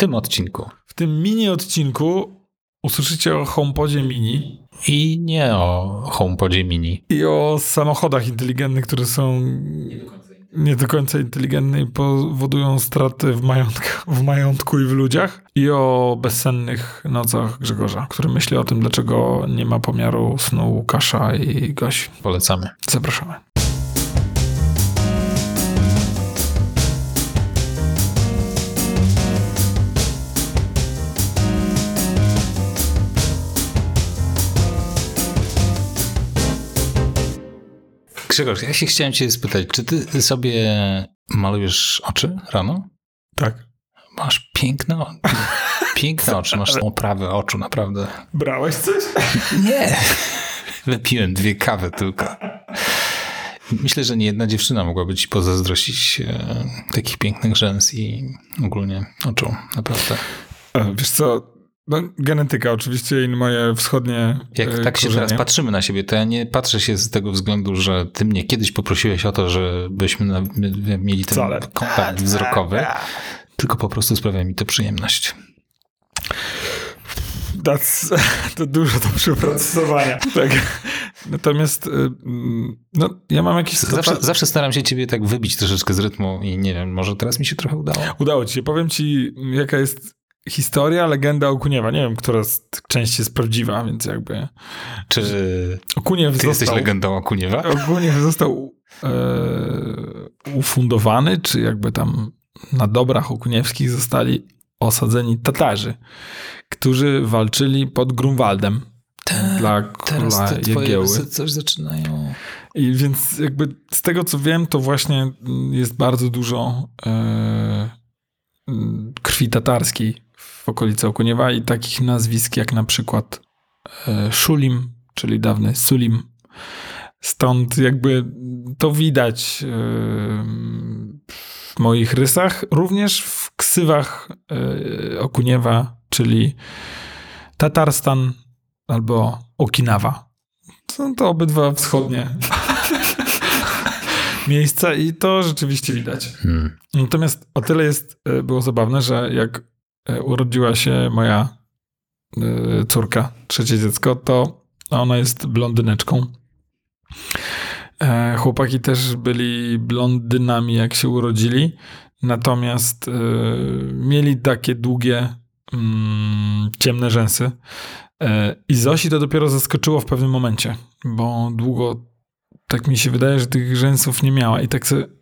tym odcinku. W tym mini odcinku usłyszycie o HomePodzie mini I nie o HomePodzie mini. i o samochodach inteligentnych, które są nie do końca inteligentne i powodują straty w majątku, w majątku i w ludziach. I o bezsennych nocach Grzegorza, który myśli o tym, dlaczego nie ma pomiaru snu Łukasza i Gosi. Polecamy. Zapraszamy. Grzegorz, ja się chciałem cię spytać, czy ty sobie malujesz oczy rano? Tak. Masz piękne, o- piękne oczy, masz oprawę oczu, naprawdę. Brałeś coś? Nie. Wypiłem dwie kawy tylko. Myślę, że nie jedna dziewczyna mogłaby ci pozazdrościć e, takich pięknych rzęs i ogólnie oczu, naprawdę. E, Wiesz co, no, genetyka oczywiście i moje wschodnie Jak e, tak się korzenie. teraz patrzymy na siebie, to ja nie patrzę się z tego względu, że ty mnie kiedyś poprosiłeś o to, żebyśmy na, my- mieli ten Wcale. kontakt wzrokowy, tylko po prostu sprawia mi to przyjemność. That's, to dużo do przeprocesowania. tak. Natomiast y, no, ja mam jakieś... Zawsze, zawsze staram się ciebie tak wybić troszeczkę z rytmu i nie wiem, może teraz mi się trochę udało. Udało ci się. Powiem ci, jaka jest historia, legenda Okuniewa. Nie wiem, która z tych części jest prawdziwa, więc jakby... Czy Okuniew ty został... jesteś legendą Akuniewa? Okuniew został e, ufundowany, czy jakby tam na dobrach okuniewskich zostali osadzeni Tatarzy, którzy walczyli pod Grunwaldem dla Teraz króla te twoje Jagieły. rysy coś zaczynają... I więc jakby z tego co wiem, to właśnie jest bardzo dużo e, krwi tatarskiej okolicy Okuniewa i takich nazwisk jak na przykład e, Szulim, czyli dawny Sulim. Stąd jakby to widać e, w moich rysach, również w ksywach e, Okuniewa, czyli Tatarstan albo Okinawa. Są to obydwa wschodnie miejsca i to rzeczywiście widać. Hmm. Natomiast o tyle jest, było zabawne, że jak urodziła się moja e, córka, trzecie dziecko, to ona jest blondyneczką. E, Chłopaki też byli blondynami, jak się urodzili, natomiast e, mieli takie długie, mm, ciemne rzęsy. E, I Zosi to dopiero zaskoczyło w pewnym momencie, bo długo, tak mi się wydaje, że tych rzęsów nie miała i tak sobie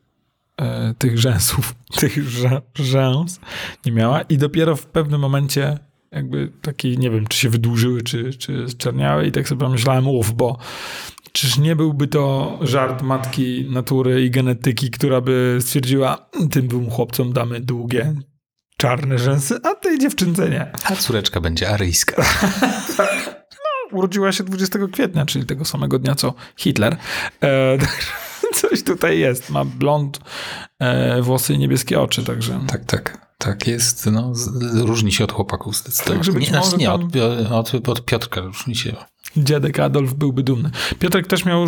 e, tych rzęsów, tych rzę- rzęs nie miała i dopiero w pewnym momencie jakby taki, nie wiem, czy się wydłużyły, czy, czy zczerniały i tak sobie pomyślałem, uff, bo czyż nie byłby to żart matki natury i genetyki, która by stwierdziła, "Mm, tym dwóm chłopcom damy długie, czarne rzęsy, a tej dziewczynce nie. A córeczka będzie aryjska. Urodziła się 20 kwietnia, czyli tego samego dnia co Hitler. E, coś tutaj jest. Ma blond, e, włosy i niebieskie oczy, także... Tak, tak. Tak jest, no, z, różni się od chłopaków zdecydowanie. Być nie, znaczy nie, od, od, od Piotrka różni się. Dziadek Adolf byłby dumny. Piotrek też miał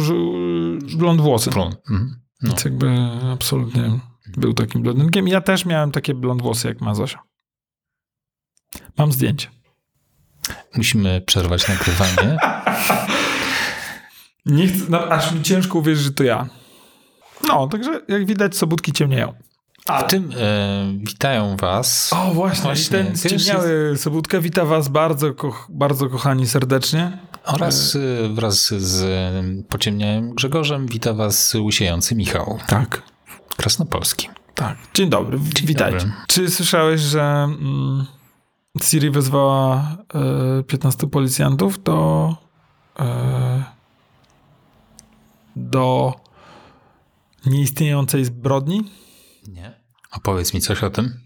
blond włosy. Plon. Mhm. No. Więc jakby absolutnie był takim blondynkiem. Ja też miałem takie blond włosy jak ma Zosia. Mam zdjęcie. Musimy przerwać nagrywanie. Nie chcę, no, aż mi ciężko uwierzyć, że to ja. No, także jak widać, sobótki ciemnieją. W tym e, witają was. O, właśnie, Właśnie, ten ciemniały sobótkę wita was bardzo, koch, bardzo kochani serdecznie. Oraz e, wraz z pociemniałym Grzegorzem wita was łysiejący Michał Tak. Krasnopolski. Tak. Dzień dobry, Dzień witajcie. dobry. Czy słyszałeś, że mm, Siri wezwała e, 15 policjantów do e, do nieistniejącej zbrodni? Nie. Opowiedz mi coś o tym.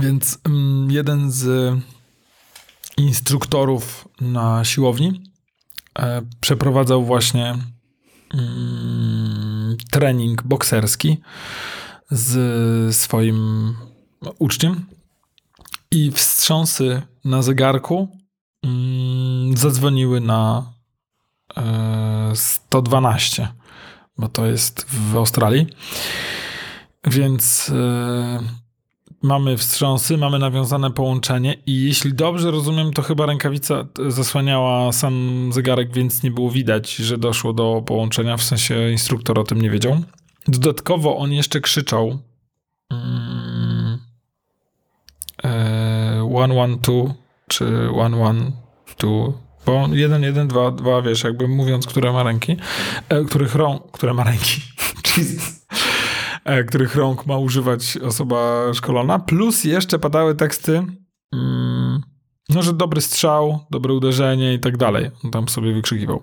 Więc mm, jeden z instruktorów na siłowni e, przeprowadzał właśnie mm, trening bokserski z swoim uczniem i wstrząsy na zegarku mm, zadzwoniły na e, 112, bo to jest w Australii. Więc e, mamy wstrząsy, mamy nawiązane połączenie i jeśli dobrze rozumiem, to chyba rękawica zasłaniała sam zegarek, więc nie było widać, że doszło do połączenia, w sensie instruktor o tym nie wiedział. Dodatkowo on jeszcze krzyczał mm, e, 112 czy 112 bo 1, 1, 2, 2, wiesz, jakby mówiąc, które ma ręki, e, których rąk, które ma ręki, Jesus, e, których rąk ma używać osoba szkolona, plus jeszcze padały teksty, mm, no, że dobry strzał, dobre uderzenie i tak dalej. On tam sobie wykrzykiwał.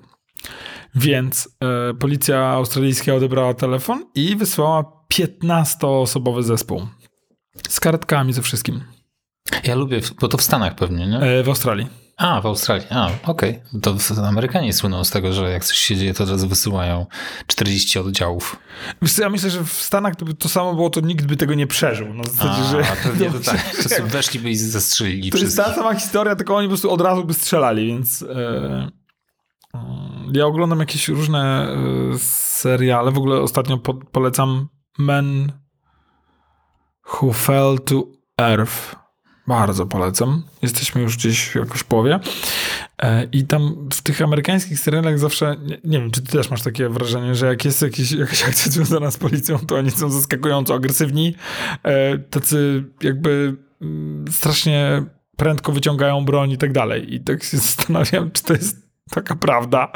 Więc e, policja australijska odebrała telefon i wysłała 15-osobowy zespół. Z kartkami, ze wszystkim. Ja lubię, bo to w Stanach pewnie, nie? E, w Australii. A, w Australii. A, okej. To w- Amerykanie słyną z tego, że jak coś się dzieje, to od razu wysyłają 40 oddziałów. Ja myślę, że w Stanach gdyby to samo było, to nikt by tego nie przeżył. Na zasadzie, A, że pewnie to tak. Prostu weszliby i zastrzelili To jest wszystkich. ta sama historia, tylko oni po prostu od razu by strzelali, więc e, ja oglądam jakieś różne e, seriale. W ogóle ostatnio po, polecam Men Who Fell to Earth. Bardzo polecam. Jesteśmy już gdzieś jakoś połowie. E, I tam w tych amerykańskich serialach zawsze, nie, nie wiem, czy ty też masz takie wrażenie, że jak jest jakiś, jakaś akcja związana z policją, to oni są zaskakująco agresywni, e, tacy jakby mm, strasznie prędko wyciągają broń i tak dalej. I tak się zastanawiam, czy to jest taka prawda,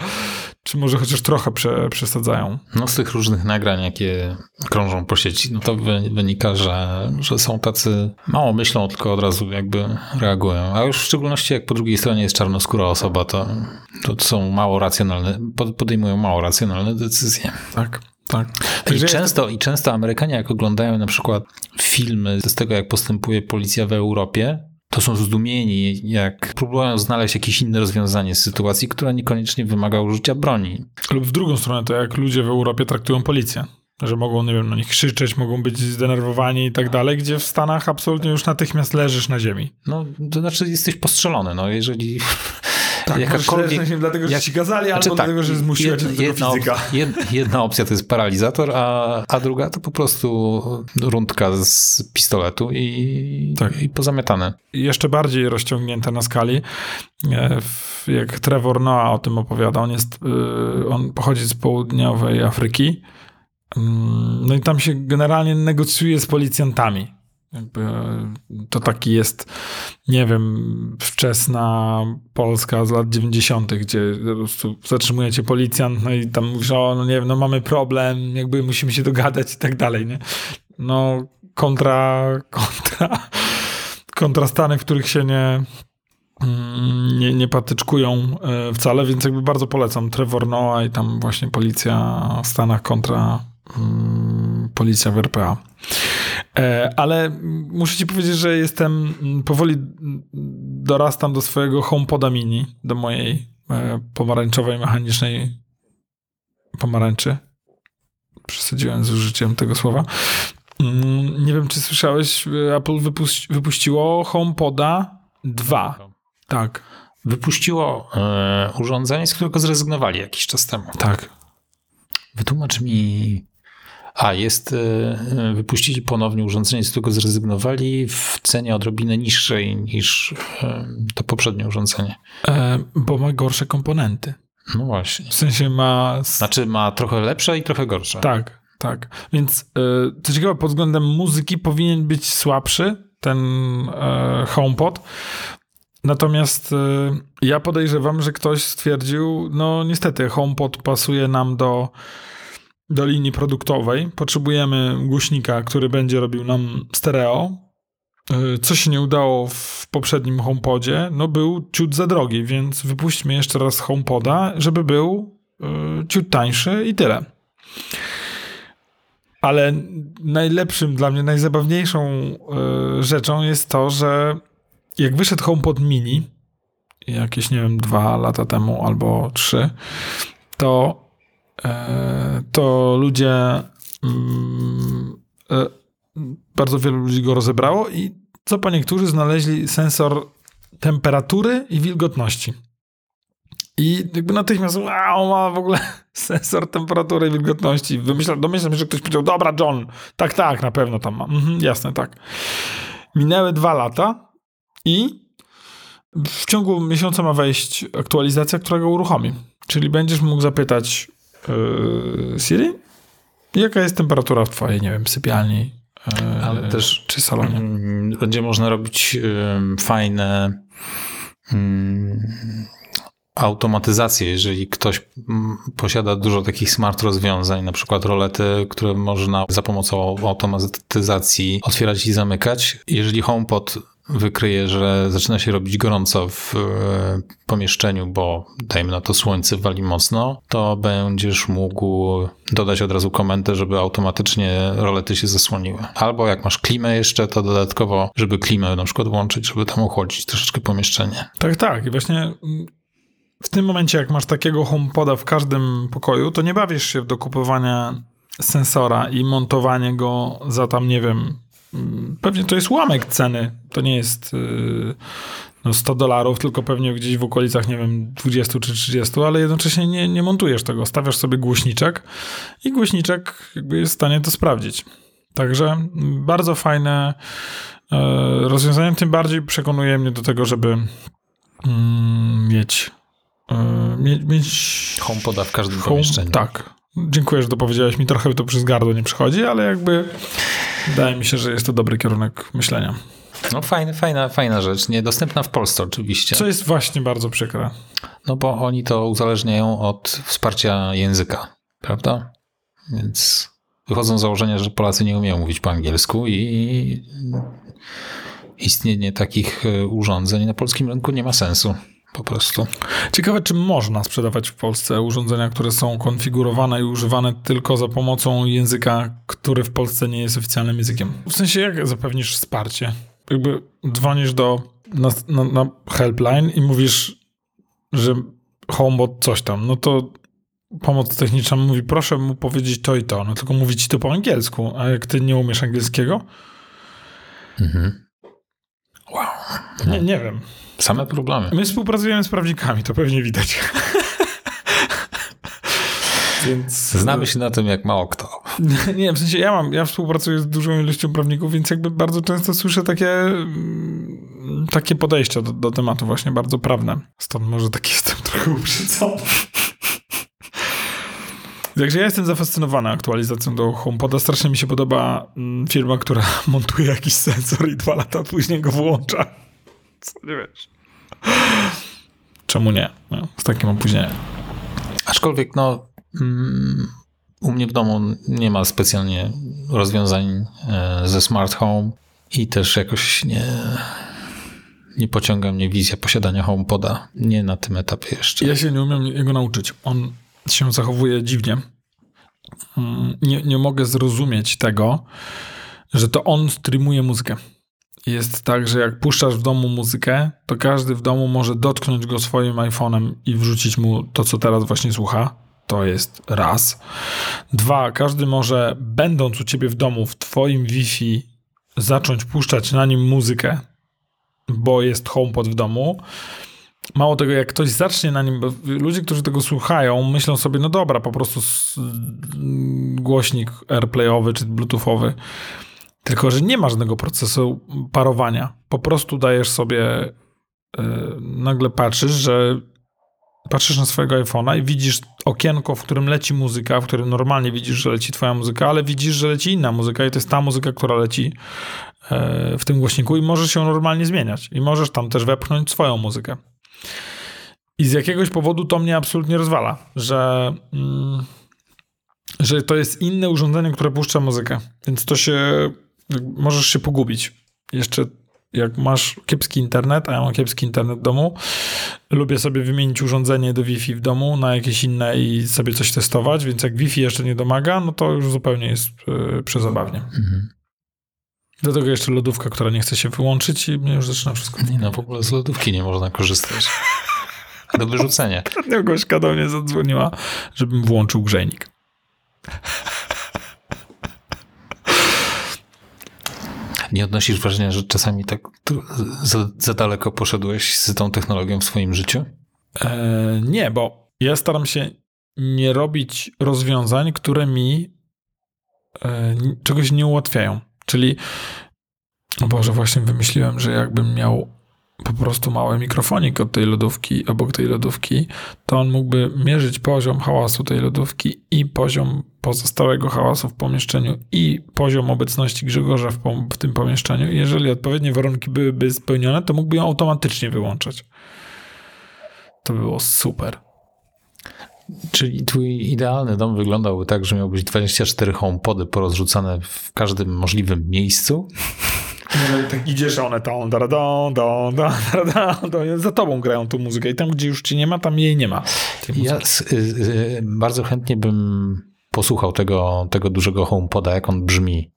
czy może chociaż trochę prze, przesadzają. No z tych różnych nagrań, jakie krążą po sieci, no to wy- wynika, że, że są tacy mało myślą, tylko od razu jakby reagują. A już w szczególności jak po drugiej stronie jest czarnoskóra osoba, to, to są mało racjonalne, pod- podejmują mało racjonalne decyzje. Tak, tak. I często, I często Amerykanie, jak oglądają na przykład filmy z tego, jak postępuje policja w Europie, to są zdumieni, jak próbują znaleźć jakieś inne rozwiązanie sytuacji, która niekoniecznie wymaga użycia broni. Lub w drugą stronę, to jak ludzie w Europie traktują policję. Że mogą, nie wiem, na nich krzyczeć, mogą być zdenerwowani i tak dalej, gdzie w Stanach absolutnie już natychmiast leżysz na ziemi. No, to znaczy jesteś postrzelony, no jeżeli Tak, jakakolwiek... na ziemi dlatego, że ci kazali, Znaczy albo dlatego, że zmusiła cię do tego jedna, fizyka. op- jed, jedna opcja to jest paralizator, a, a druga to po prostu rundka z pistoletu i, Tak. i pozamiatane. jeszcze bardziej rozciągnięte na skali. E, Jak Trevor Noah o tym opowiada, on jest, y, on pochodzi z południowej Afryki. Mm, No i tam się generalnie negocjuje z policjantami. Jakby e, to taki jest, nie wiem, wczesna Polska z lat 90., gdzie po prostu zatrzymuje cię policjant, no i tam mówisz, o, no nie wiem, no mamy problem, jakby musimy się dogadać i tak dalej, nie? No, kontra, kontra, kontra Stany, w których się nie, mm, nie, nie patyczkują e, wcale, więc jakby bardzo polecam Trevor Noah i tam właśnie policja w Stanach kontra policja w RPA. E, Ale muszę ci powiedzieć, że jestem mm, powoli mm, dorastam do swojego HomePoda mini, do mojej e, pomarańczowej, mechanicznej pomarańczy. Przesadziłem z użyciem tego słowa. Mm, Nie wiem, czy słyszałeś, e, Apple wypuś- wypuściło HomePoda 2. Tak, Wypuściło e, urządzenie, z którego zrezygnowali jakiś czas temu. tak. Wytłumacz mi. A, jest. e, e, Wypuścili ponownie urządzenie, z którego zrezygnowali w cenie odrobinę niższej niż e, to poprzednie urządzenie. E, bo ma gorsze komponenty. No właśnie. W sensie ma. Znaczy ma trochę lepsze i trochę gorsze. Tak, tak. Więc e, co ciekawe, pod względem muzyki powinien być słabszy ten e, HomePod. Natomiast e, ja podejrzewam, że ktoś stwierdził, no niestety HomePod pasuje nam do, do linii produktowej. Potrzebujemy głośnika, który będzie robił nam stereo. E, Co się nie udało w poprzednim HomePodzie, no był ciut za drogi, więc wypuśćmy jeszcze raz HomePoda, żeby był e, ciut tańszy i tyle. Ale najlepszym dla mnie, najzabawniejszą e, rzeczą jest to, że jak wyszedł HomePod Mini jakieś, nie wiem, dwa lata temu albo trzy, to, to ludzie mm, e, bardzo wielu ludzi go rozebrało i co po niektórzy znaleźli sensor temperatury i wilgotności. I jakby natychmiast, wow, ma w ogóle sensor temperatury i wilgotności. Wymyślam, domyślam się, że ktoś powiedział, dobra, John, tak, tak, na pewno tam ma. Mhm, jasne, tak. minęły dwa lata i w ciągu miesiąca ma wejść aktualizacja, która go uruchomi. Czyli będziesz mógł zapytać Siri, jaka jest temperatura w twojej, nie wiem, sypialni, yy, Ale też czy salonie. Mm, Będzie można robić fajne automatyzacje, jeżeli ktoś mm, posiada dużo takich smart rozwiązań, na przykład rolety, które można za pomocą automatyzacji otwierać i zamykać. Jeżeli HomePod wykryje, że zaczyna się robić gorąco w e, pomieszczeniu, bo dajmy na to słońce wali mocno, to będziesz mógł dodać od razu komendę, żeby automatycznie rolety się zasłoniły. Albo jak masz klimę jeszcze, to dodatkowo, żeby klimę na przykład włączyć, żeby tam ochłodzić troszeczkę pomieszczenie. Tak, tak. I właśnie mm, w tym momencie, jak masz takiego HomePoda w każdym pokoju, to nie bawisz się w dokupywanie sensora i montowanie go za tam, nie wiem, pewnie to jest ułamek ceny. To nie jest yy, no 100 dolarów, tylko pewnie gdzieś w okolicach, nie wiem, 20 czy 30, ale jednocześnie nie, nie montujesz tego. Stawiasz sobie głośniczek i głośniczek jakby jest w stanie to sprawdzić. Także mm, bardzo fajne e, rozwiązanie, tym bardziej przekonuje mnie do tego, żeby mm, mieć, e, mieć, mieć HomePoda w każdym home- pomieszczeniu. Tak. Dziękuję, że to powiedziałeś mi. Trochę to przez gardło nie przychodzi, ale jakby wydaje mi się, że jest to dobry kierunek myślenia. No fajna, fajna, fajna rzecz. Niedostępna w Polsce oczywiście. Co jest właśnie bardzo przykre. No bo oni to uzależniają od wsparcia języka, prawda? Więc wychodzą z założenia, że Polacy nie umieją mówić po angielsku i istnienie takich e, urządzeń na polskim rynku nie ma sensu. Po prostu. Ciekawe, czy można sprzedawać w Polsce urządzenia, które są konfigurowane i używane tylko za pomocą języka, który w Polsce nie jest oficjalnym językiem. W sensie, jak zapewnisz wsparcie? Jakby dzwonisz do na, na, na helpline i mówisz, że homebot coś tam, no to pomoc techniczna mówi, proszę mu powiedzieć to i to, no tylko mówi ci to po angielsku, a jak ty nie umiesz angielskiego? Mhm. Nie, nie wiem. Same problemy. My współpracujemy z prawnikami, to pewnie widać. Więc. Znamy się na tym jak mało kto. Nie, w sensie ja mam, ja współpracuję z dużą ilością prawników, więc jakby bardzo często słyszę takie, mm, takie podejścia do, do tematu właśnie bardzo prawne. Stąd może taki jestem trochę uprzedzony. Także ja jestem zafascynowany aktualizacją do HomePoda. Strasznie mi się podoba mm, firma, która montuje jakiś sensor i dwa lata później go włącza. Co nie wiesz? Czemu nie? No, z takim opóźnieniem. Aczkolwiek, no, mm, u mnie w domu nie ma specjalnie rozwiązań e, ze smart home i też jakoś nie, nie pociąga mnie wizja posiadania HomePoda. Nie na tym etapie jeszcze. Ja się nie umiem jego nauczyć. On się zachowuje dziwnie. Mm, Nie, nie mogę zrozumieć tego, że to on streamuje muzykę. Jest tak, że jak puszczasz w domu muzykę, to każdy w domu może dotknąć go swoim iPhone'em i wrzucić mu to, co teraz właśnie słucha. To jest raz. Dwa, każdy może, będąc u ciebie w domu, w twoim Wi-Fi, zacząć puszczać na nim muzykę, bo jest HomePod w domu. Mało tego, jak ktoś zacznie na nim, ludzie, którzy tego słuchają, myślą sobie, no dobra, po prostu głośnik airplayowy czy bluetoothowy. Tylko, że nie ma żadnego procesu parowania. Po prostu dajesz sobie, yy, nagle patrzysz, że patrzysz na swojego iPhone'a i widzisz okienko, w którym leci muzyka, w którym normalnie widzisz, że leci twoja muzyka, ale widzisz, że leci inna muzyka i to jest ta muzyka, która leci e, w tym głośniku i możesz się normalnie zmieniać. I możesz tam też wepchnąć swoją muzykę. I z jakiegoś powodu to mnie absolutnie rozwala, że, mm, że to jest inne urządzenie, które puszcza muzykę. Więc to się, możesz się pogubić. Jeszcze jak masz kiepski internet, a ja mam kiepski internet w domu, lubię sobie wymienić urządzenie do Wi-Fi w domu na jakieś inne i sobie coś testować, więc jak Wi-Fi jeszcze nie domaga, no to już zupełnie jest yy, przezabawnie. Mhm. Do tego jeszcze lodówka, która nie chce się wyłączyć i mnie już zaczyna wszystko. Nie no, w ogóle z lodówki nie można korzystać. Do wyrzucenia. Ostatnio gośka do mnie zadzwoniła, żebym włączył grzejnik. Nie odnosisz wrażenia, że czasami tak za, za daleko poszedłeś z tą technologią w swoim życiu? E, nie, bo ja staram się nie robić rozwiązań, które mi e, czegoś nie ułatwiają. Czyli O Boże, właśnie wymyśliłem, że jakbym miał po prostu mały mikrofonik od tej lodówki, obok tej lodówki, to on mógłby mierzyć poziom hałasu tej lodówki i poziom pozostałego hałasu w pomieszczeniu i poziom obecności Grzegorza w, w tym pomieszczeniu. Jeżeli odpowiednie warunki byłyby spełnione, to mógłby ją automatycznie wyłączać. To było super. Czyli twój idealny dom wyglądałby tak, że miałbyś 24 homepody porozrzucane w każdym możliwym miejscu. Tak idziesz, one tam, da, da, da, da, da, da, za tobą grają tą muzykę i tam, gdzie już ci nie ma, tam jej nie ma. Ja s- y, y, bardzo chętnie bym posłuchał tego, tego dużego homepoda, jak on brzmi.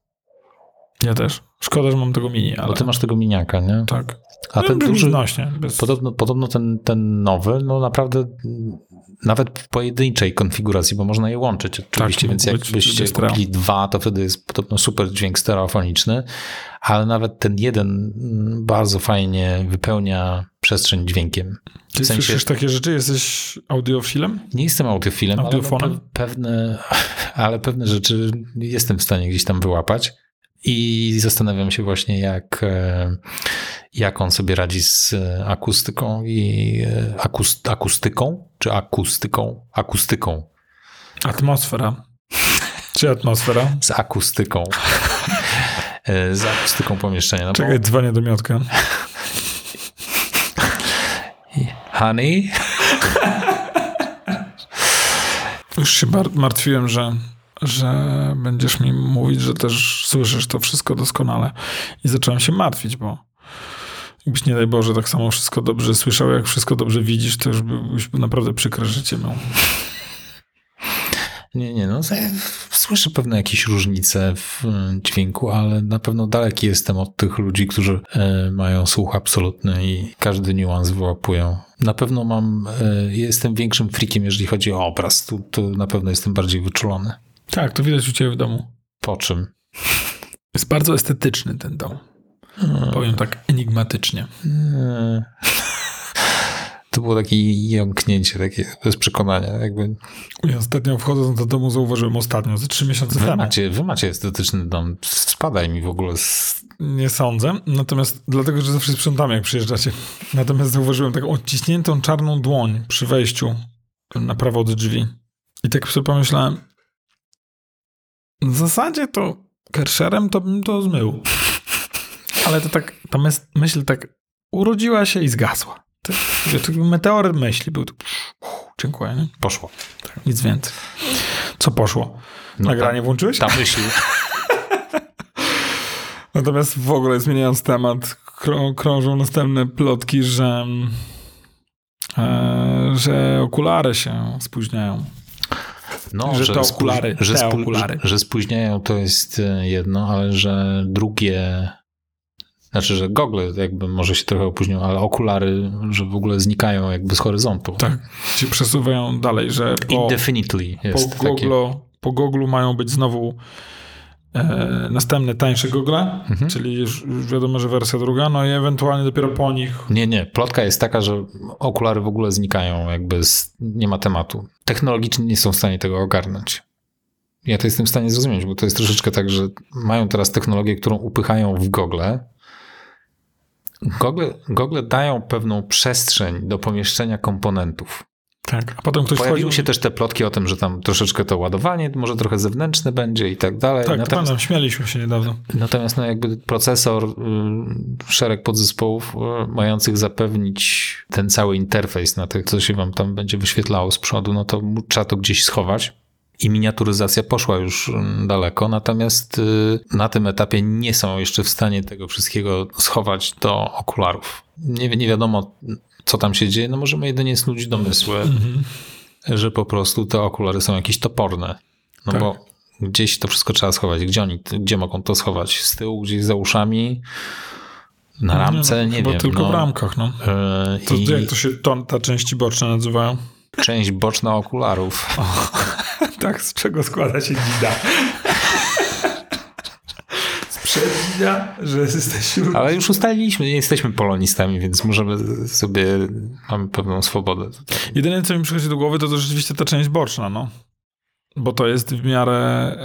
Ja też. Szkoda, że mam tego mini, ale Bo ty masz tego miniaka, nie? tak. A ten brzmi duży, znośnie. Bez... podobno, podobno ten, ten nowy, no naprawdę nawet w pojedynczej konfiguracji, bo można je łączyć oczywiście, mógł więc jakbyście kupili dwa, to wtedy jest podobno super dźwięk stereofoniczny, ale nawet ten jeden bardzo fajnie wypełnia przestrzeń dźwiękiem. Ty w sensie- słyszysz takie rzeczy? Jesteś audiofilem? Nie jestem audiofilem, ale, no, Audiofonem? pe- pewne, ale pewne rzeczy jestem w stanie gdzieś tam wyłapać. I zastanawiam się właśnie, jak, e, jak on sobie radzi z akustyką i e, akust, akustyką, czy akustyką? Akustyką. Atmosfera. Czy atmosfera? Z akustyką. E, Z akustyką pomieszczenia. No bo- Czekaj, dzwonię do Miotka. Honey? Już się martwiłem, że, że będziesz mi mówić, że też słyszysz to wszystko doskonale. I zacząłem się martwić, bo jakbyś nie daj Boże tak samo wszystko dobrze słyszał, jak wszystko dobrze widzisz, to już byś naprawdę przykre życie miał. Nie, nie, no słyszę pewne jakieś różnice w e, dźwięku, ale na pewno daleki jestem od tych ludzi, którzy e, mają słuch absolutny i każdy niuans wyłapują. Na pewno mam, e, jestem większym freakiem, jeżeli chodzi o obraz. Tu, tu na pewno jestem bardziej wyczulony. Tak, to widać u ciebie w domu. Po czym? Jest bardzo estetyczny ten dom. Powiem tak enigmatycznie. E, To było takie jąknięcie, takie bez przekonania. Jakby Ja ostatnio wchodząc do domu zauważyłem ostatnio, ze trzy miesiące wy, temu. macie, wy macie estetyczny dom. Spadaj mi w ogóle z... Nie sądzę, natomiast dlatego, że zawsze sprzątamy, jak przyjeżdżacie. Natomiast zauważyłem taką odciśniętą czarną dłoń przy wejściu na prawo od drzwi. I tak sobie pomyślałem, w zasadzie to kerszerem to bym to zmył. Ale to tak, ta myśl tak urodziła się i zgasła. To, to meteoryt myśli był. To, dziękuję, nie? Poszło. Tak, nic więcej. Co poszło? No Nagranie włączyłeś? Ta, ta myśl... Natomiast w ogóle zmieniając temat, krą, krążą następne plotki, że, e, że okulary się spóźniają. No, Że te spóź- okulary, że, te okulary. Że, że spóźniają to jest e, jedno, ale że drugie, znaczy, że gogle jakby może się trochę opóźnią, ale okulary, że w ogóle znikają jakby z horyzontu. Tak, się przesuwają dalej, że po, Indefinitely po, jest takie. po goglu mają być znowu e, następne tańsze gogle, Mhm. czyli już, już wiadomo, że wersja druga, no i ewentualnie dopiero po nich Nie, nie. Plotka jest taka, że okulary w ogóle znikają, jakby z, nie ma tematu. Technologicznie nie są w stanie tego ogarnąć. Ja to jestem w stanie zrozumieć, bo to jest troszeczkę tak, że mają teraz technologię, którą upychają w gogle. Gogle, gogle dają pewną przestrzeń do pomieszczenia komponentów. Tak, a potem ktoś Pojawiły wchodził... się też te plotki o tym, że tam troszeczkę to ładowanie, może trochę zewnętrzne będzie i tak dalej. Tak, natomiast, pamiętam, śmialiśmy się niedawno. natomiast no jakby procesor, y, szereg podzespołów y, mających zapewnić ten cały interfejs na tych, co się wam tam będzie wyświetlało z przodu, no to trzeba to gdzieś schować. I miniaturyzacja poszła już y, daleko, natomiast na tym etapie nie są jeszcze w stanie tego wszystkiego schować do okularów. Nie, nie wiadomo, co tam się dzieje, no możemy jedynie snuć domysły Mhm. że po prostu te okulary są jakieś toporne. No Tak. bo gdzieś to wszystko trzeba schować. Gdzie oni, gdzie mogą to schować? Z tyłu, gdzieś za uszami? Na ramce? no, Nie, chyba wiem. tylko no. w ramkach, no. E, To, I jak to się to, ta części boczne nazywają? część boczna okularów. tak, z czego składa się gida? Przednia, że jesteś Ale już ustaliliśmy, nie jesteśmy polonistami, więc możemy sobie, mamy pewną swobodę. Jedyne, co mi przychodzi do głowy, to, to rzeczywiście ta część boczna, no. bo to jest w miarę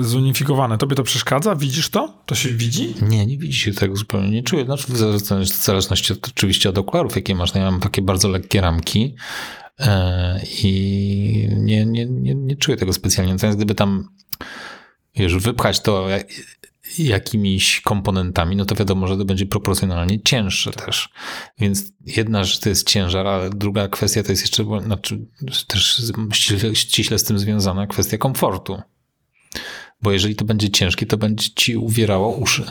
y, zunifikowane. Tobie to przeszkadza? Widzisz to? To się widzi? Nie, nie widzi się tego zupełnie. Nie czuję. Znaczy, w zależności, od, oczywiście od okularów, jakie masz. No ja mam takie bardzo lekkie ramki e, i nie, nie, nie, nie czuję tego specjalnie. Natomiast gdyby tam wiesz, wypchać to jakimiś komponentami, no to wiadomo, że to będzie proporcjonalnie cięższe też. Więc jedna rzecz to jest ciężar, ale druga kwestia to jest jeszcze, znaczy też ściśle, ściśle z tym związana kwestia komfortu. Bo jeżeli to będzie ciężkie, to będzie ci uwierało uszy.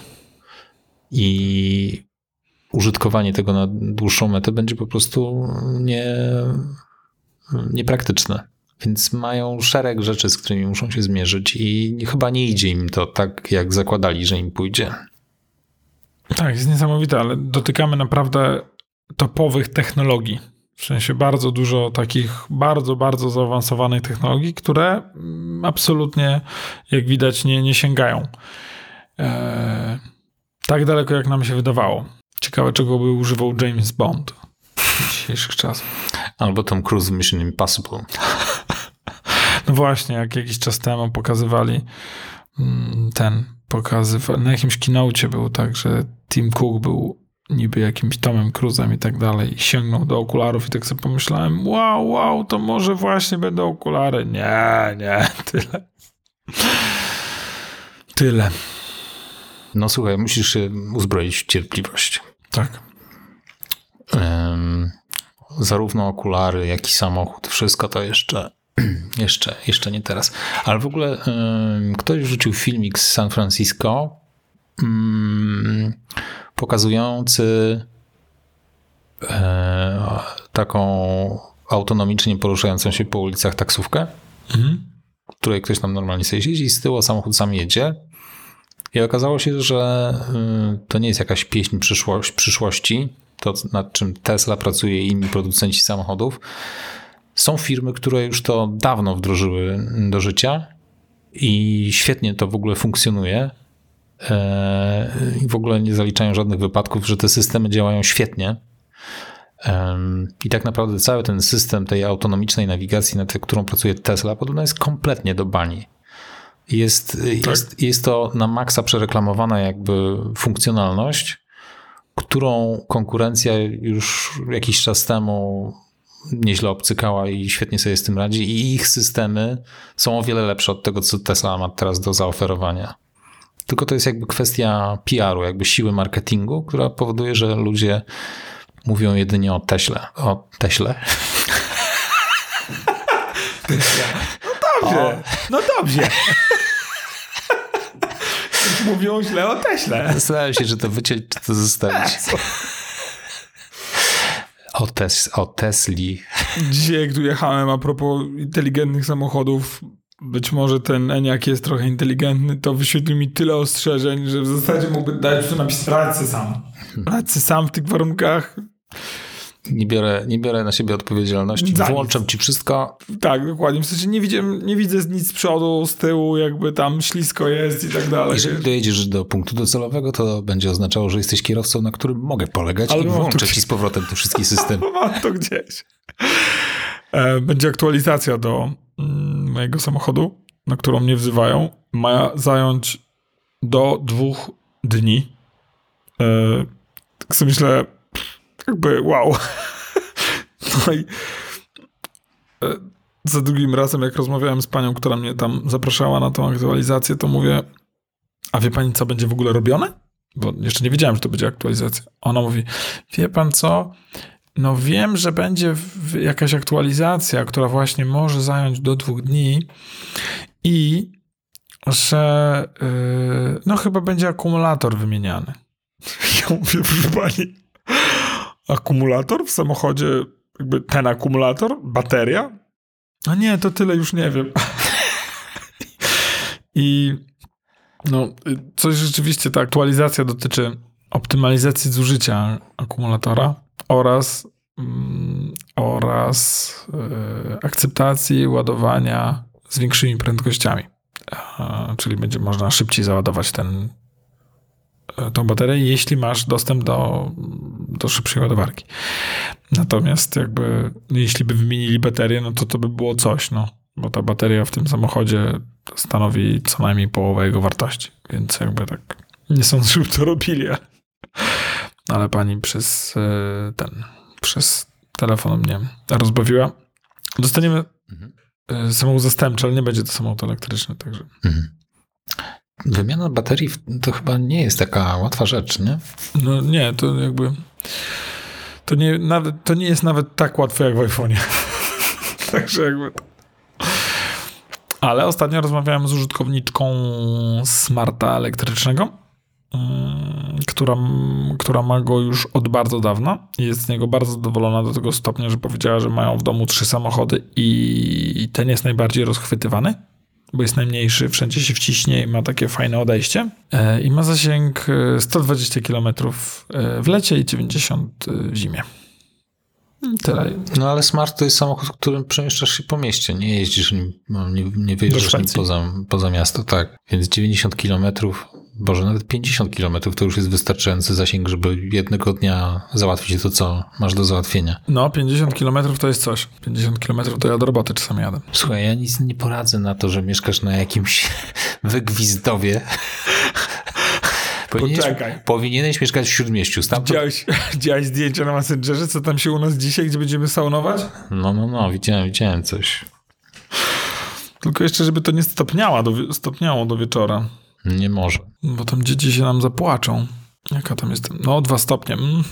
I użytkowanie tego na dłuższą metę będzie po prostu nie, niepraktyczne. Więc mają szereg rzeczy, z którymi muszą się zmierzyć, i chyba nie idzie im to tak, jak zakładali, że im pójdzie. Tak, jest niesamowite, ale dotykamy naprawdę topowych technologii. W sensie bardzo dużo takich bardzo, bardzo zaawansowanych technologii, które mm, absolutnie, jak widać, nie, nie sięgają eee, tak daleko, jak nam się wydawało. Ciekawe, czego by używał James Bond dzisiejszych czasach. Albo Tom Cruise Mission Impossible. No właśnie, jak jakiś czas temu pokazywali mm, ten, pokazywali, na jakimś kinocie był tak, że Tim Cook był niby jakimś Tomem Cruzem i tak dalej, sięgnął do okularów i tak sobie pomyślałem, wow, wow, to może właśnie będą okulary. Nie, nie, tyle. Tyle. No słuchaj, musisz się uzbroić w cierpliwość. Tak. Um, zarówno okulary, jak i samochód, wszystko to jeszcze jeszcze, jeszcze nie teraz. Ale w ogóle um, ktoś wrzucił filmik z San Francisco um, pokazujący e, taką autonomicznie poruszającą się po ulicach taksówkę, mhm. której ktoś tam normalnie sobie siedzi i z tyłu samochód sam jedzie. I okazało się, że y, to nie jest jakaś pieśń przyszłości, to nad czym Tesla pracuje i inni producenci samochodów, są firmy, które już to dawno wdrożyły do życia i świetnie to w ogóle funkcjonuje. E, I w ogóle nie zaliczają żadnych wypadków, że te systemy działają świetnie. I tak naprawdę cały ten system tej autonomicznej nawigacji, nad którą pracuje Tesla, podobno jest kompletnie do bani. Jest, tak? jest, jest to na maksa przereklamowana jakby funkcjonalność, którą konkurencja już jakiś czas temu nieźle obcykała i świetnie sobie z tym radzi i ich systemy są o wiele lepsze od tego, co Tesla ma teraz do zaoferowania. Tylko to jest jakby kwestia PR-u, jakby siły marketingu, która powoduje, że ludzie mówią jedynie o Teśle. O Teśle. No dobrze, no dobrze. Mówią źle o Teśle. Zastanawiam się, czy to wyciąć, czy to zostawić. O, tes o Tesli. Dzisiaj, jak tu jechałem a propos inteligentnych samochodów, być może ten Eniak jest trochę inteligentny, to wyświetlił mi tyle ostrzeżeń, że w zasadzie mógłby dać tu napisać radź sam. Radź sam w tych warunkach. Nie biorę, nie biorę na siebie odpowiedzialności. Za Włączam ci wszystko. Tak, dokładnie. W sensie nie widzę, nie widzę nic z przodu, z tyłu, jakby tam ślisko jest i tak dalej. Jeżeli dojedziesz do punktu docelowego, to będzie oznaczało, że jesteś kierowcą, na którym mogę polegać Ale i włączę ci z powrotem te wszystkie systemy. mam to gdzieś. E, będzie aktualizacja do mm, mojego samochodu, na którą mnie wzywają. Ma zająć do dwóch dni. E, tak sobie myślę, jakby wow. No i e, za drugim razem, jak rozmawiałem z panią, która mnie tam zapraszała na tą aktualizację, to mówię, a wie pani, co będzie w ogóle robione? Bo jeszcze nie wiedziałem, że to będzie aktualizacja. Ona mówi, wie pan co? No wiem, że będzie jakaś aktualizacja, która właśnie może zająć do dwóch dni i że yy, no chyba będzie akumulator wymieniany. Ja mówię, proszę pani, akumulator w samochodzie, jakby ten akumulator, bateria? A nie, to tyle już nie wiem. I no, coś rzeczywiście ta aktualizacja dotyczy optymalizacji zużycia akumulatora oraz, mm, oraz yy, akceptacji ładowania z większymi prędkościami. czyli będzie można szybciej załadować ten, E, tą baterię, jeśli masz dostęp do, do szybszej ładowarki. Natomiast jakby, jeśli by wymienili baterię, no to to by było coś, no. bo ta bateria w tym samochodzie stanowi co najmniej połowę jego wartości, więc jakby tak nie sądzę, żeby to robili, ale pani przez e, ten, przez telefon mnie rozbawiła. Dostaniemy Mhm. e, samochód zastępczy, ale nie będzie to samochód elektryczny, także Mhm. Wymiana baterii to chyba nie jest taka łatwa rzecz, nie? no nie, to jakby to nie, nawet, to nie jest nawet tak łatwe jak w iPhone'ie. także jakby to. Ale ostatnio rozmawiałem z użytkowniczką smarta elektrycznego, mm, która, która ma go już od bardzo dawna i jest z niego bardzo zadowolona do tego stopnia, że powiedziała, że mają w domu trzy samochody i ten jest najbardziej rozchwytywany, bo jest najmniejszy, wszędzie się wciśnie i ma takie fajne odejście. E, I ma zasięg e, 120 km w lecie i 90 w zimie. I Tyle. No ale Smart to jest samochód, którym przemieszczasz się po mieście, nie jeździsz nim, no, nie, nie wyjeżdżasz nim poza, poza miasto, tak. Więc 90 kilometrów, Boże, nawet 50 kilometrów to już jest wystarczający zasięg, żeby jednego dnia załatwić to, co masz do załatwienia. No, 50 km to jest coś. 50 km to ja do roboty czasami jadę. Słuchaj, ja nic nie poradzę na to, że mieszkasz na jakimś wygwizdowie. Powinieneś, Poczekaj. powinieneś mieszkać w Śródmieściu. Stamtąd... Widziałeś, widziałeś zdjęcia na Messengerze, co tam się u nas dzisiaj, gdzie będziemy saunować? No, no, no, widziałem, widziałem coś. Tylko jeszcze, żeby to nie stopniało do, stopniało do wieczora. Nie może. Bo tam dzieci się nam zapłaczą. Jaka tam jest? No, dwa stopnie. Mm.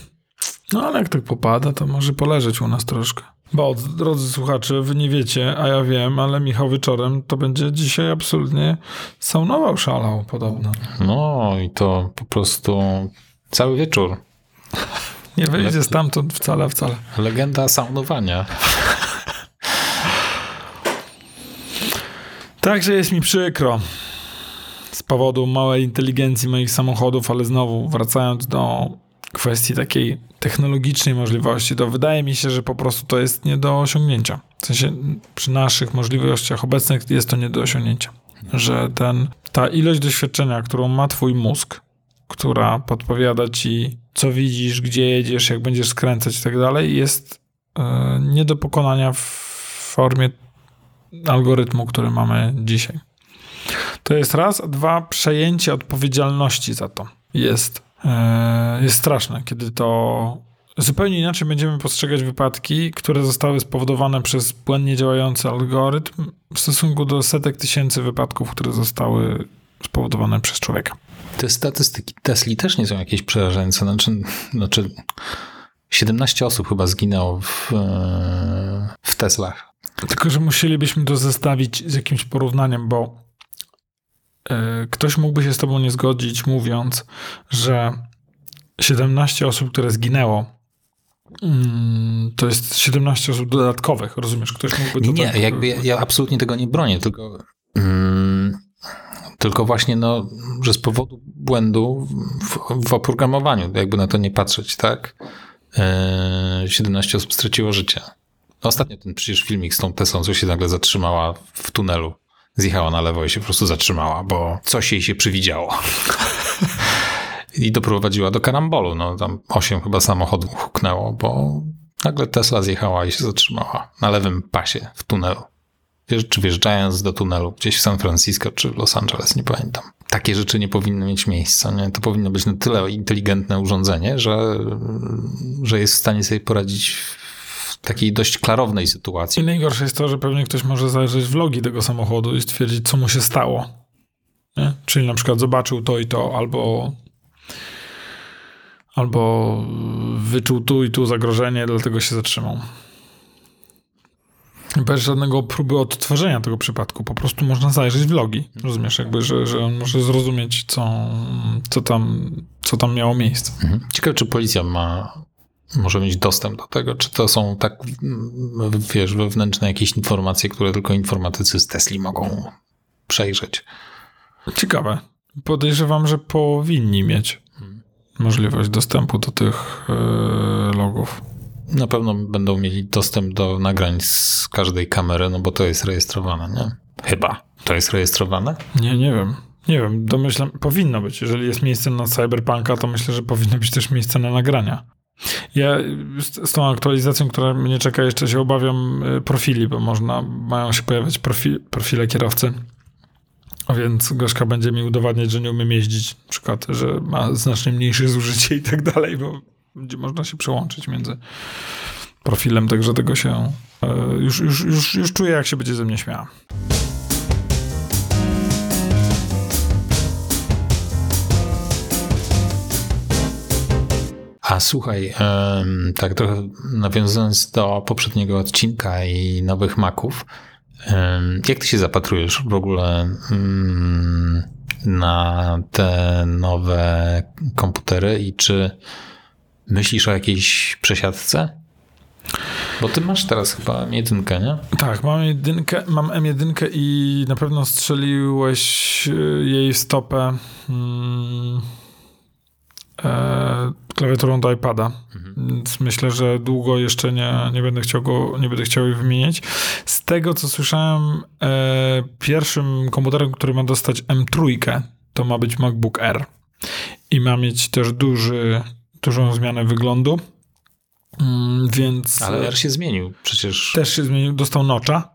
No, ale jak tak popada, to może poleżeć u nas troszkę. Bo, drodzy słuchacze, wy nie wiecie, a ja wiem, ale Michał wieczorem to będzie dzisiaj absolutnie saunował, szalał podobno. No i to po prostu cały wieczór. Nie wyjdzie stamtąd wcale, wcale. Legenda saunowania. Także jest mi przykro z powodu małej inteligencji moich samochodów, ale znowu wracając do kwestii takiej technologicznej możliwości, to wydaje mi się, że po prostu to jest nie do osiągnięcia. W sensie przy naszych możliwościach obecnych jest to nie do osiągnięcia. Że ten, ta ilość doświadczenia, którą ma twój mózg, która podpowiada ci, co widzisz, gdzie jedziesz, jak będziesz skręcać i tak dalej, jest e, nie do pokonania w formie algorytmu, który mamy dzisiaj. To jest raz, a dwa, przejęcie odpowiedzialności za to jest, e, jest straszne, kiedy to zupełnie inaczej będziemy postrzegać wypadki, które zostały spowodowane przez błędnie działający algorytm w stosunku do setek tysięcy wypadków, które zostały spowodowane przez człowieka. Te statystyki Tesli też nie są jakieś przerażające. Znaczy, znaczy 17 osób chyba zginęło w, e, w Teslach. Tylko, że musielibyśmy to zestawić z jakimś porównaniem, bo ktoś mógłby się z tobą nie zgodzić, mówiąc, że 17 osób, które zginęło, mm, to jest 17 osób dodatkowych, rozumiesz? Ktoś mógłby to Nie, tak, jakby ja, ja absolutnie tego nie bronię, tylko, mm, tylko właśnie, no, że z powodu błędu w, w oprogramowaniu, jakby na to nie patrzeć, tak? E, 17 osób straciło życie. Ostatnio ten przecież filmik z tą Teslą, co się nagle zatrzymała w tunelu. Zjechała na lewo i się po prostu zatrzymała, bo coś jej się przywidziało. I doprowadziła do karambolu. No, tam osiem chyba samochodów huknęło, bo nagle Tesla zjechała i się zatrzymała na lewym pasie w tunelu. Czy wjeżdżając do tunelu gdzieś w San Francisco czy w Los Angeles, nie pamiętam. Takie rzeczy nie powinny mieć miejsca. Nie? To powinno być na tyle inteligentne urządzenie, że, że jest w stanie sobie poradzić takiej dość klarownej I sytuacji. najgorsze jest to, że pewnie ktoś może zajrzeć w logi tego samochodu i stwierdzić, co mu się stało. Nie? Czyli na przykład zobaczył to i to, albo albo wyczuł tu i tu zagrożenie, dlatego się zatrzymał. Bez żadnego próby odtworzenia tego przypadku. Po prostu można zajrzeć w logi. Rozumiesz, jakby, że, że on może zrozumieć, co, co, tam, co tam miało miejsce. Mhm. Ciekawe, czy policja ma, może mieć dostęp do tego, czy to są tak, wiesz, wewnętrzne jakieś informacje, które tylko informatycy z Tesli mogą przejrzeć. Ciekawe. Podejrzewam, że powinni mieć możliwość dostępu do tych yy, logów. Na pewno będą mieli dostęp do nagrań z każdej kamery, no bo to jest rejestrowane, nie? Chyba. To jest rejestrowane? Nie, nie wiem. Nie wiem, domyślam, powinno być. Jeżeli jest miejsce na cyberpunka, to myślę, że powinno być też miejsce na nagrania. Ja z, tą aktualizacją, która mnie czeka, jeszcze się obawiam y, profili, bo można, mają się pojawiać profi, profile kierowcy. Więc Gorzka będzie mi udowadniać, że nie umiem jeździć, na przykład, że ma znacznie mniejsze zużycie i tak dalej, bo będzie można się przełączyć między profilem, także tego się e, już, już, już, już czuję, jak się będzie ze mnie śmiała. A słuchaj, tak trochę nawiązując do poprzedniego odcinka i nowych maków, jak ty się zapatrujesz w ogóle mm, na te nowe komputery i czy myślisz o jakiejś przesiadce? Bo ty masz teraz chyba jedynkę, nie? Tak, mam jedynkę, mam M1 i na pewno strzeliłeś y, jej stopę mm, e, klawiaturą do iPada. Więc myślę, że długo jeszcze nie, nie będę chciał go, nie będę chciał jej wymienić. Z tego, co słyszałem, e, pierwszym komputerem, który ma dostać M3, to ma być MacBook Air. I ma mieć też duży, dużą zmianę wyglądu. Mm, więc Ale R się zmienił przecież. też się zmienił, dostał nocza.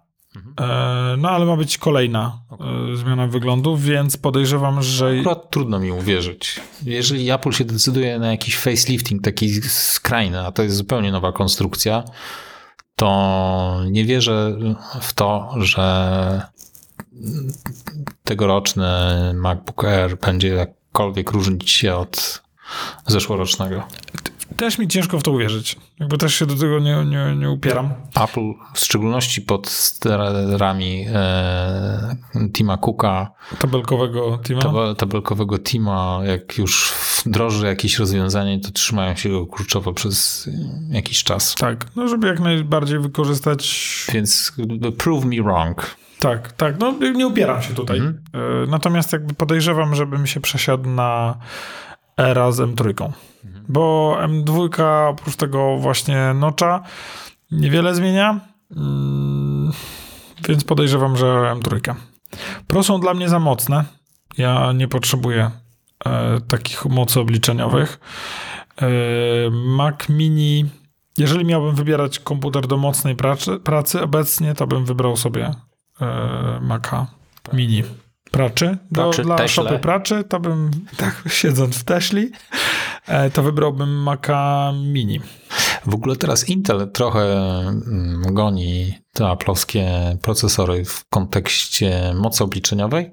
E, no ale ma być kolejna e, zmiana wyglądu, więc podejrzewam, że Akurat trudno mi uwierzyć. Jeżeli Apple się decyduje na jakiś facelifting taki skrajny, a to jest zupełnie nowa konstrukcja, to nie wierzę w to, że tegoroczny MacBook Air będzie jakkolwiek różnić się od zeszłorocznego. Też mi ciężko w to uwierzyć. Jakby też się do tego nie, nie, nie upieram. Apple, w szczególności pod sterami e, Tima Cooka, Tabelkowego tab- tabelkowego Tima, jak już wdroży jakieś rozwiązanie, to trzymają się go kurczowo przez jakiś czas. Tak, no żeby jak najbardziej wykorzystać. Więc prove me wrong. Tak, tak, no nie upieram się tutaj. E, Natomiast jakby podejrzewam, żebym się przesiadł na era z M3. Bo M2 oprócz tego właśnie nocza niewiele zmienia. Mm, Więc podejrzewam, że M3. Pro są dla mnie za mocne. Ja nie potrzebuję e, takich mocy obliczeniowych. E, Mac Mini, jeżeli miałbym wybierać komputer do mocnej pracy, pracy obecnie, to bym wybrał sobie e, Maca Mini. Praczy. Do, Praczy, dla Teśle. szopy praczy, to bym, tak siedząc w Tesli, e, to wybrałbym Maca Mini. W ogóle teraz Intel trochę mm, goni te aplowskie procesory w kontekście mocy obliczeniowej.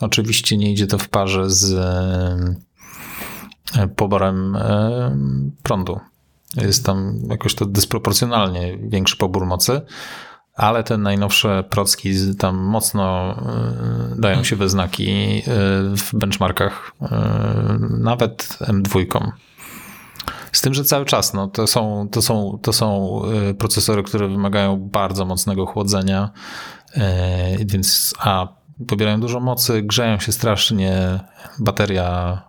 Oczywiście nie idzie to w parze z e, poborem e, prądu. Jest tam jakoś to dysproporcjonalnie większy pobór mocy, ale te najnowsze procki tam mocno e, dają się we znaki e, w benchmarkach, e, nawet M2. Z tym, że cały czas no, to, są, to, są, to są y, procesory, które wymagają bardzo mocnego chłodzenia, y, więc a pobierają dużo mocy, grzeją się strasznie, bateria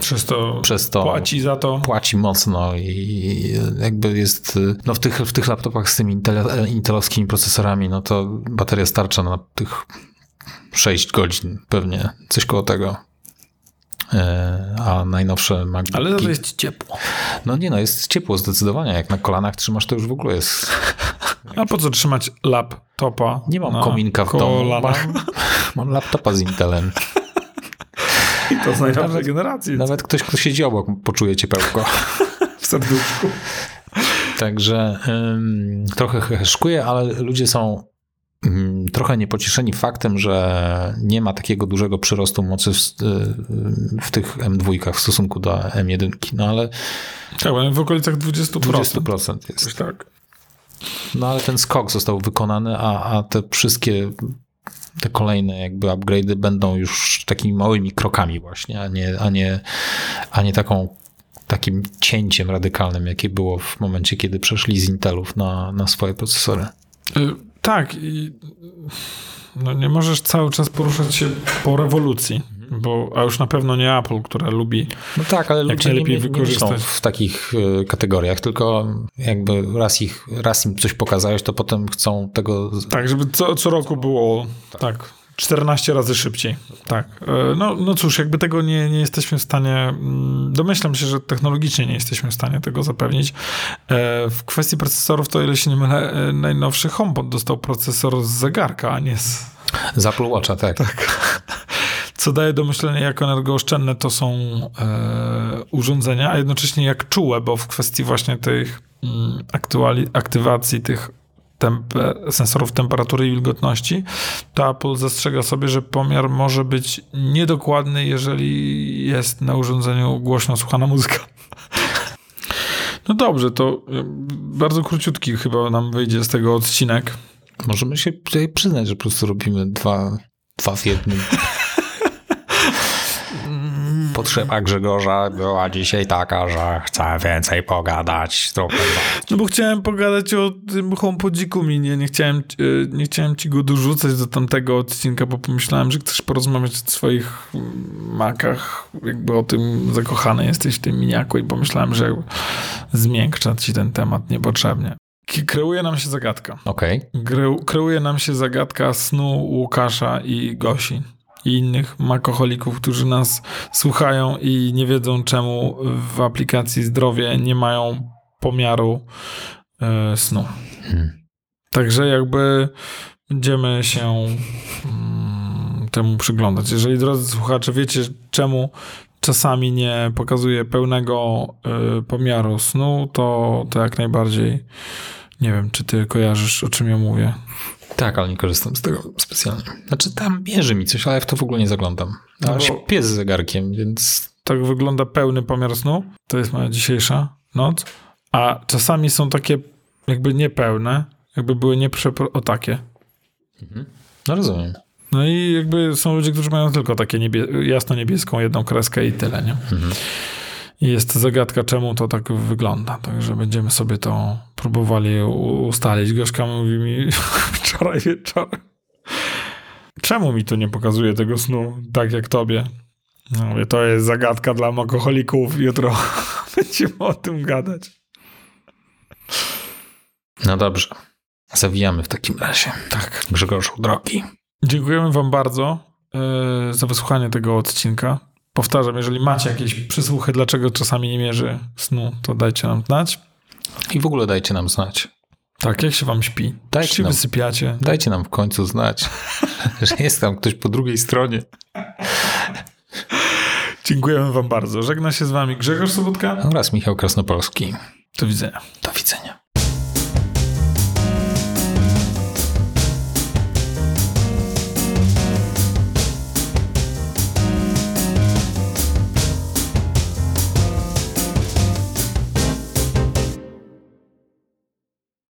Przez to przez to płaci za to. płaci mocno i jakby jest, no w tych, w tych laptopach z tymi intel, intelowskimi procesorami, no to bateria starcza na tych 6 godzin pewnie, coś koło tego. Y, A najnowsze MacBooki... Ale to jest ciepło. No nie no, jest ciepło zdecydowanie. Jak na kolanach trzymasz, to już w ogóle jest... A po co trzymać laptopa? Nie mam kominka w domu. kolanach? Mam, mam laptopa z Intelem. To z najnowszej Nawet- generacji. Nawet ktoś, kto siedzi obok, poczuje ciepełko. w serduszku. Także ym, trochę heheszkuję, ale ludzie są ym, trochę niepocieszeni faktem, że nie ma takiego dużego przyrostu mocy w, w tych M2 w stosunku do M1. No ale Tak, w okolicach 20%. 20% Coś jest. tak. No ale ten skok został wykonany, a, a te wszystkie te kolejne jakby upgrade'y będą już takimi małymi krokami właśnie, a nie, a nie, a nie taką takim cięciem radykalnym, jakie było w momencie, kiedy przeszli z Intelów na, na swoje procesory. Y, Tak i no nie możesz cały czas poruszać się po rewolucji, bo, a już na pewno nie Apple, która lubi No tak, ale ludzie nie, najlepiej nie, nie wykorzystać. w takich y, kategoriach, tylko jakby raz, ich, raz im coś pokazałeś, to potem chcą tego tak, żeby co, co roku było tak. 14 razy szybciej. Tak. E, No, no cóż, jakby tego nie, nie jesteśmy w stanie. mm, Domyślam się, że technologicznie nie jesteśmy w stanie tego zapewnić. E, W kwestii procesorów, to o ile się nie mylę, e, najnowszy HomePod dostał procesor z zegarka, a nie z. Z Apple Watcha, tak. Co daje do myślenia, jak energooszczędne to są e, urządzenia, a jednocześnie jak czułe, bo w kwestii właśnie tych mm, aktuali- aktywacji tych tempe- sensorów temperatury i wilgotności, to Apple zastrzega sobie, że pomiar może być niedokładny, jeżeli jest na urządzeniu głośno słuchana muzyka. No dobrze, to e, bardzo króciutki chyba nam wyjdzie z tego odcinek. Możemy się tutaj przyznać, że po prostu robimy dwa, dwa w jednym. Potrzeba Grzegorza była dzisiaj taka, że chce więcej pogadać. Trochę No bo chciałem pogadać o tym HomePodziku minie. Nie chciałem, e, nie chciałem ci go dorzucać do tamtego odcinka, bo pomyślałem, że chcesz porozmawiać o swoich mm, makach, jakby o tym zakochany jesteś w tym miniaku i pomyślałem, że zmiękcza ci ten temat niepotrzebnie. Kreuje nam się zagadka. Okej. Greu- Kreuje nam się zagadka snu Łukasza i Gosi i innych makoholików, którzy nas słuchają i nie wiedzą, czemu w aplikacji zdrowie nie mają pomiaru e, snu. Hmm. Także jakby będziemy się mm, temu przyglądać. Jeżeli, drodzy słuchacze, wiecie, czemu czasami nie pokazuje pełnego y, pomiaru snu, to, to jak najbardziej nie wiem, czy ty kojarzysz, o czym ja mówię. Tak, ale nie korzystam z tego specjalnie. Znaczy tam bierze mi coś, ale ja w to w ogóle nie zaglądam. No No, śpię z zegarkiem, więc Tak wygląda pełny pomiar snu. To jest moja dzisiejsza noc. A czasami są takie jakby niepełne, jakby były nieprzepro... O takie. no rozumiem. No i jakby są ludzie, którzy mają tylko takie niebie- jasno-niebieską jedną kreskę i tyle, nie? I jest zagadka, czemu to tak wygląda. Także będziemy sobie to próbowali ustalić. Gorzka mówi mi wczoraj wieczorem. Czemu mi tu nie pokazuje tego snu tak jak tobie? No mówię, to jest zagadka dla alkoholików. Jutro będziemy o tym gadać. No dobrze. Zawijamy w takim razie. Tak. Grzegorzu, drogi. Dziękujemy wam bardzo e, za wysłuchanie tego odcinka. Powtarzam, jeżeli macie jakieś przysłuchy, dlaczego czasami nie mierzy snu, to dajcie nam znać. I w ogóle dajcie nam znać. Tak, jak się wam śpi? Dajcie Czy się nam. wysypiacie? Dajcie nam w końcu znać, że jest tam ktoś po drugiej stronie. Dziękujemy wam bardzo. Żegna się z wami Grzegorz Sobotka. Oraz Michał Krasnopolski. Do widzenia. Do widzenia.